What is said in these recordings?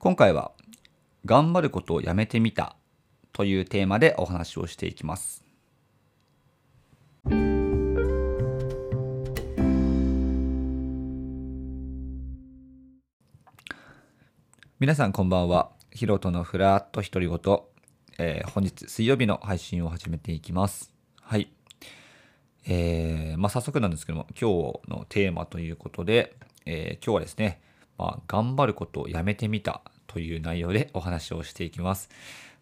今回は頑張ることをやめてみたというテーマでお話をしていきます。皆さんこんばんは。ヒロトのフラット独り言、えー、本日水曜日の配信を始めていきます。はい。えー、まあ早速なんですけども今日のテーマということで、えー、今日はですねまあ、頑張ることをやめてみたという内容でお話をしていきます。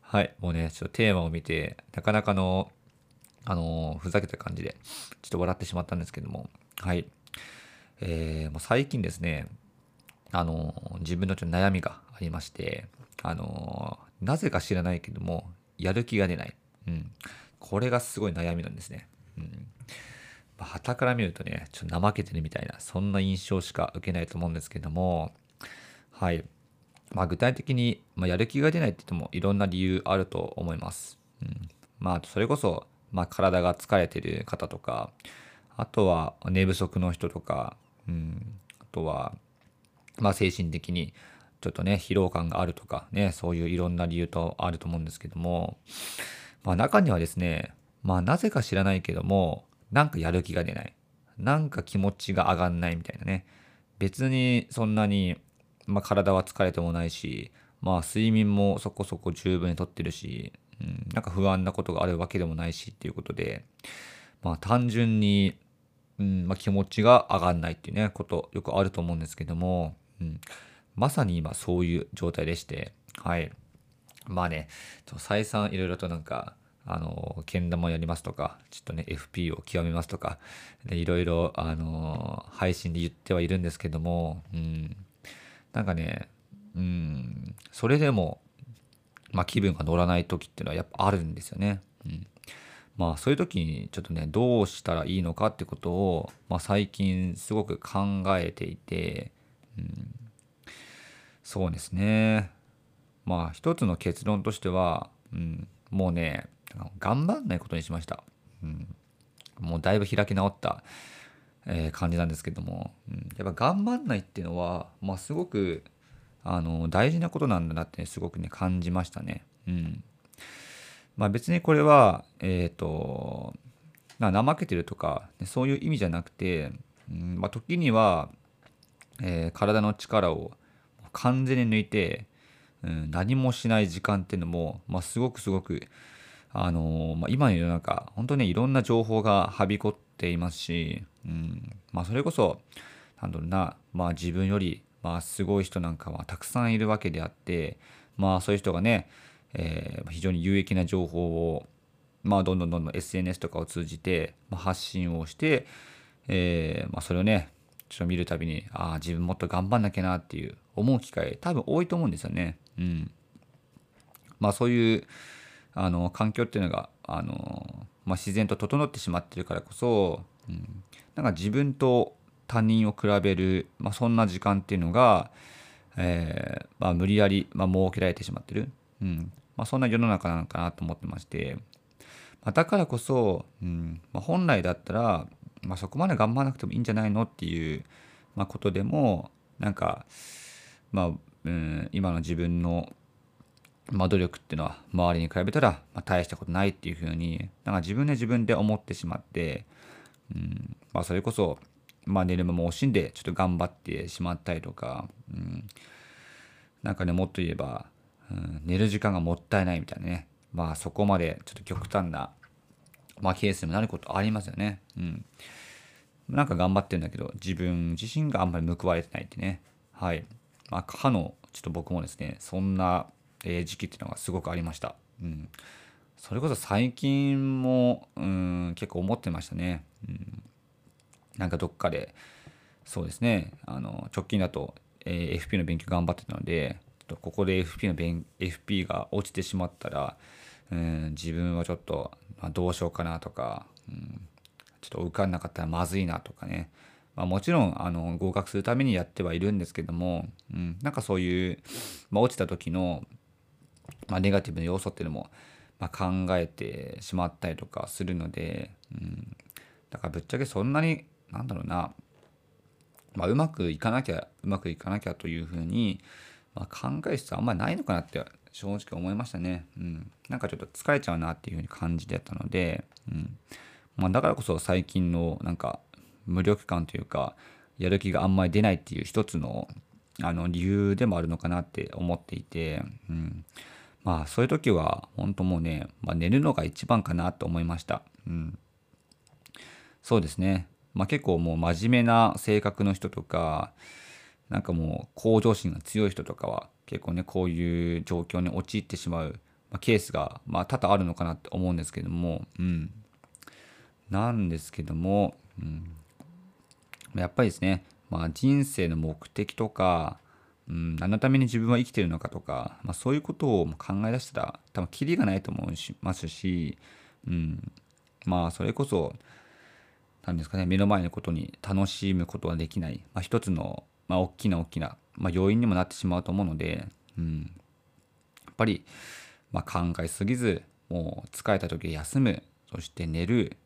はい。もうね、ちょっとテーマを見て、なかなかの、あのふざけた感じで、ちょっと笑ってしまったんですけども、はい。えー、もう最近ですね、あの自分のちょっと悩みがありまして、あのなぜか知らないけども、やる気が出ない。うん。これがすごい悩みなんですね。うん。はたから見るとね、ちょっと怠けてるみたいな、そんな印象しか受けないと思うんですけども、はい。まあ、具体的に、まあ、やる気が出ないって言ってもいろんな理由あると思います。うん、まあ、それこそ、まあ、体が疲れてる方とか、あとは寝不足の人とか、うん、あとは、まあ、精神的にちょっとね、疲労感があるとかね、そういういろんな理由とあると思うんですけども、まあ、中にはですね、まあ、なぜか知らないけども、なんかやる気が出ない。なんか気持ちが上がんないみたいなね。別にそんなに、まあ、体は疲れてもないし、まあ睡眠もそこそこ十分にとってるし、うん、なんか不安なことがあるわけでもないしっていうことで、まあ単純に、うんまあ、気持ちが上がんないっていうね、ことよくあると思うんですけども、うん、まさに今そういう状態でして、はい。まあね、再三いろいろとなんか、あの、けん玉やりますとか、ちょっとね、FP を極めますとか、いろいろ、あの、配信で言ってはいるんですけども、うん、なんかね、うん、それでも、まあ、気分が乗らない時っていうのはやっぱあるんですよね。うん、まあそういう時にちょっとねどうしたらいいのかってことを、まあ、最近すごく考えていて、うん、そうですね。まあ一つの結論としては、うん、もうね頑張んないことにしました。うん、もうだいぶ開き直った、えー、感じなんですけども、うん、やっぱ頑張んないっていうのは、まあ、すごくあの大事なことなんだなって、ね、すごくね感じましたね。うん。まあ、別にこれは、えっ、ー、と怠けてるとかそういう意味じゃなくて、うん。まあ、時には、えー、体の力を完全に抜いて、うん、何もしない時間っていうのも、まあ、すごくすごくあのまあ、今の世の中本当にねいろんな情報がはびこっていますし、うんまあ、それこそなんだろうな、まあ、自分より、まあ、すごい人なんかはたくさんいるわけであって、まあ、そういう人がね、えー、非常に有益な情報を、まあ、どんどんどんどん SNS とかを通じて、ま、発信をして、えーまあ、それをねちょっと見るたびにああ自分もっと頑張んなきゃなっていう思う機会多分多いと思うんですよね。うん、まあそういうあの環境っていうのがあの、まあ、自然と整ってしまってるからこそ、うん、なんか自分と他人を比べる、まあ、そんな時間っていうのが、えーまあ、無理やり、まあ、設けられてしまってる、うん。ま、そんな世の中なのかなと思ってまして、ま、だからこそ、うん。ま、本来だったら、ま、そこまで頑張らなくてもいいんじゃないのっていう、ま、ことでもなんか、まあうん、今の自分のまあ、努力っていうのは周りに比べたら、ま、大したことないっていうふうになんか自分で自分で思ってしまって、うんまあ、それこそ、まあ、寝る間も惜しんでちょっと頑張ってしまったりとか、うん、なんかねもっと言えば、うん、寝る時間がもったいないみたいなねまあそこまでちょっと極端な、まあ、ケースにもなることありますよね。うん、なんか頑張ってるんだけど自分自身があんまり報われてないってね。はい、まあ、かのちょっと僕もですねそんなえ、時期っていうのがすごくありました。うん、それこそ最近も、うん、結構思ってましたね。うん、なんかどっかでそうですねあの直近だと、えー、FP の勉強頑張ってたのでここで FP の勉 FP が落ちてしまったら、うん、自分はちょっと、まあ、どうしようかなとか、うん、ちょっと受かんなかったらまずいなとかねまあ、もちろんあの合格するためにやってはいるんですけども、うん、なんかそういう、まあ、落ちた時のまあ、ネガティブな要素っていうのも、ま、考えてしまったりとかするので、うん、だからぶっちゃけそんなになんだろうな、まあ、うまくいかなきゃうまくいかなきゃというふうに、ま、考える必要あんまりないのかなって正直思いましたね。うん。なんかちょっと疲れちゃうなっていうふうに感じてたので、うん。まあ、だからこそ最近のなんか無力感というか、やる気があんまり出ないっていう一つのあの理由でもあるのかなって思っていて、うん。まあそういう時は本当もうね、まあ、寝るのが一番かなと思いました。うん。そうですね。まあ結構もう真面目な性格の人とか、なんかもう向上心が強い人とかは結構ねこういう状況に陥ってしまう、まケースがまあ多々あるのかなって思うんですけども、うん、なんですけども、うん、やっぱりですね、まあ、人生の目的とか、うん、何のために自分は生きてるのかとか、まあ、そういうことを考え出したら多分キリがないと思いますし、うん、まあそれこそ何ですかね目の前のことに楽しむことはできない、まあ、一つのまあ、大きな大きな、まあ、要因にもなってしまうと思うので、うん、やっぱり、まあ、考えすぎずもう疲れた時休む。そして寝る。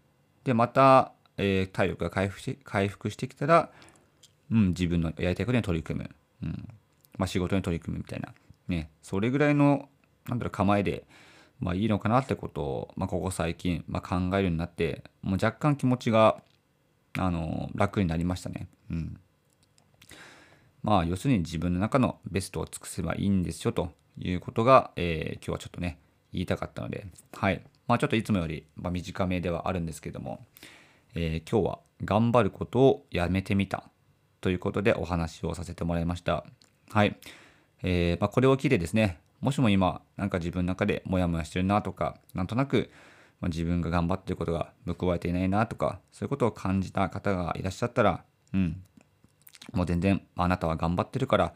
でまた、えー、体力が回復し回復してきたら、うん、自分のやりたいことに取り組む、うん。まあ、仕事に取り組むみたいな、ね、それぐらいのなんだろう構えで、まあ、いいのかなってことを、まあ、ここ最近、まあ、考えるようになってもう若干気持ちがあの楽になりましたね。うん。まあ、要するに自分の中のベストを尽くせばいいんですよということが、えー、今日はちょっとね、言いたかったので、はい。まあ、ちょっといつもより、ま短めではあるんですけども、えー、今日は頑張ることをやめてみた。ということでお話をさせてもらいました。はい。えー、まあ、これを聞いてですね、もしも今、なんか自分の中でモヤモヤしてるなとか、なんとなく、ま自分が頑張ってることが報われていないなとか、そういうことを感じた方がいらっしゃったら、うん、もう全然あなたは頑張ってるから、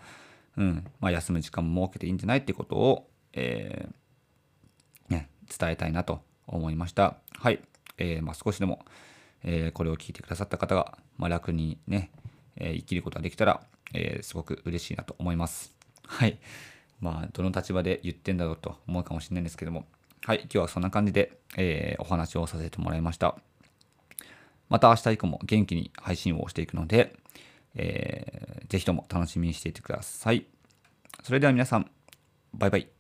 うんまあ、休む時間も設けていいんじゃないってことを、えー、ね、伝えたいなと思いました。はい。えー、まあ、少しでも、えー、これを聞いてくださった方が、まあ、楽にね、え生きることができたら、えすごく嬉しいなと思います。はい。まあ、どの立場で言ってんだろうと思うかもしれないんですけども、はい。今日はそんな感じで、えお話をさせてもらいました。また明日以降も元気に配信をしていくので、えー、ぜひとも楽しみにしていてください。それでは皆さん、バイバイ。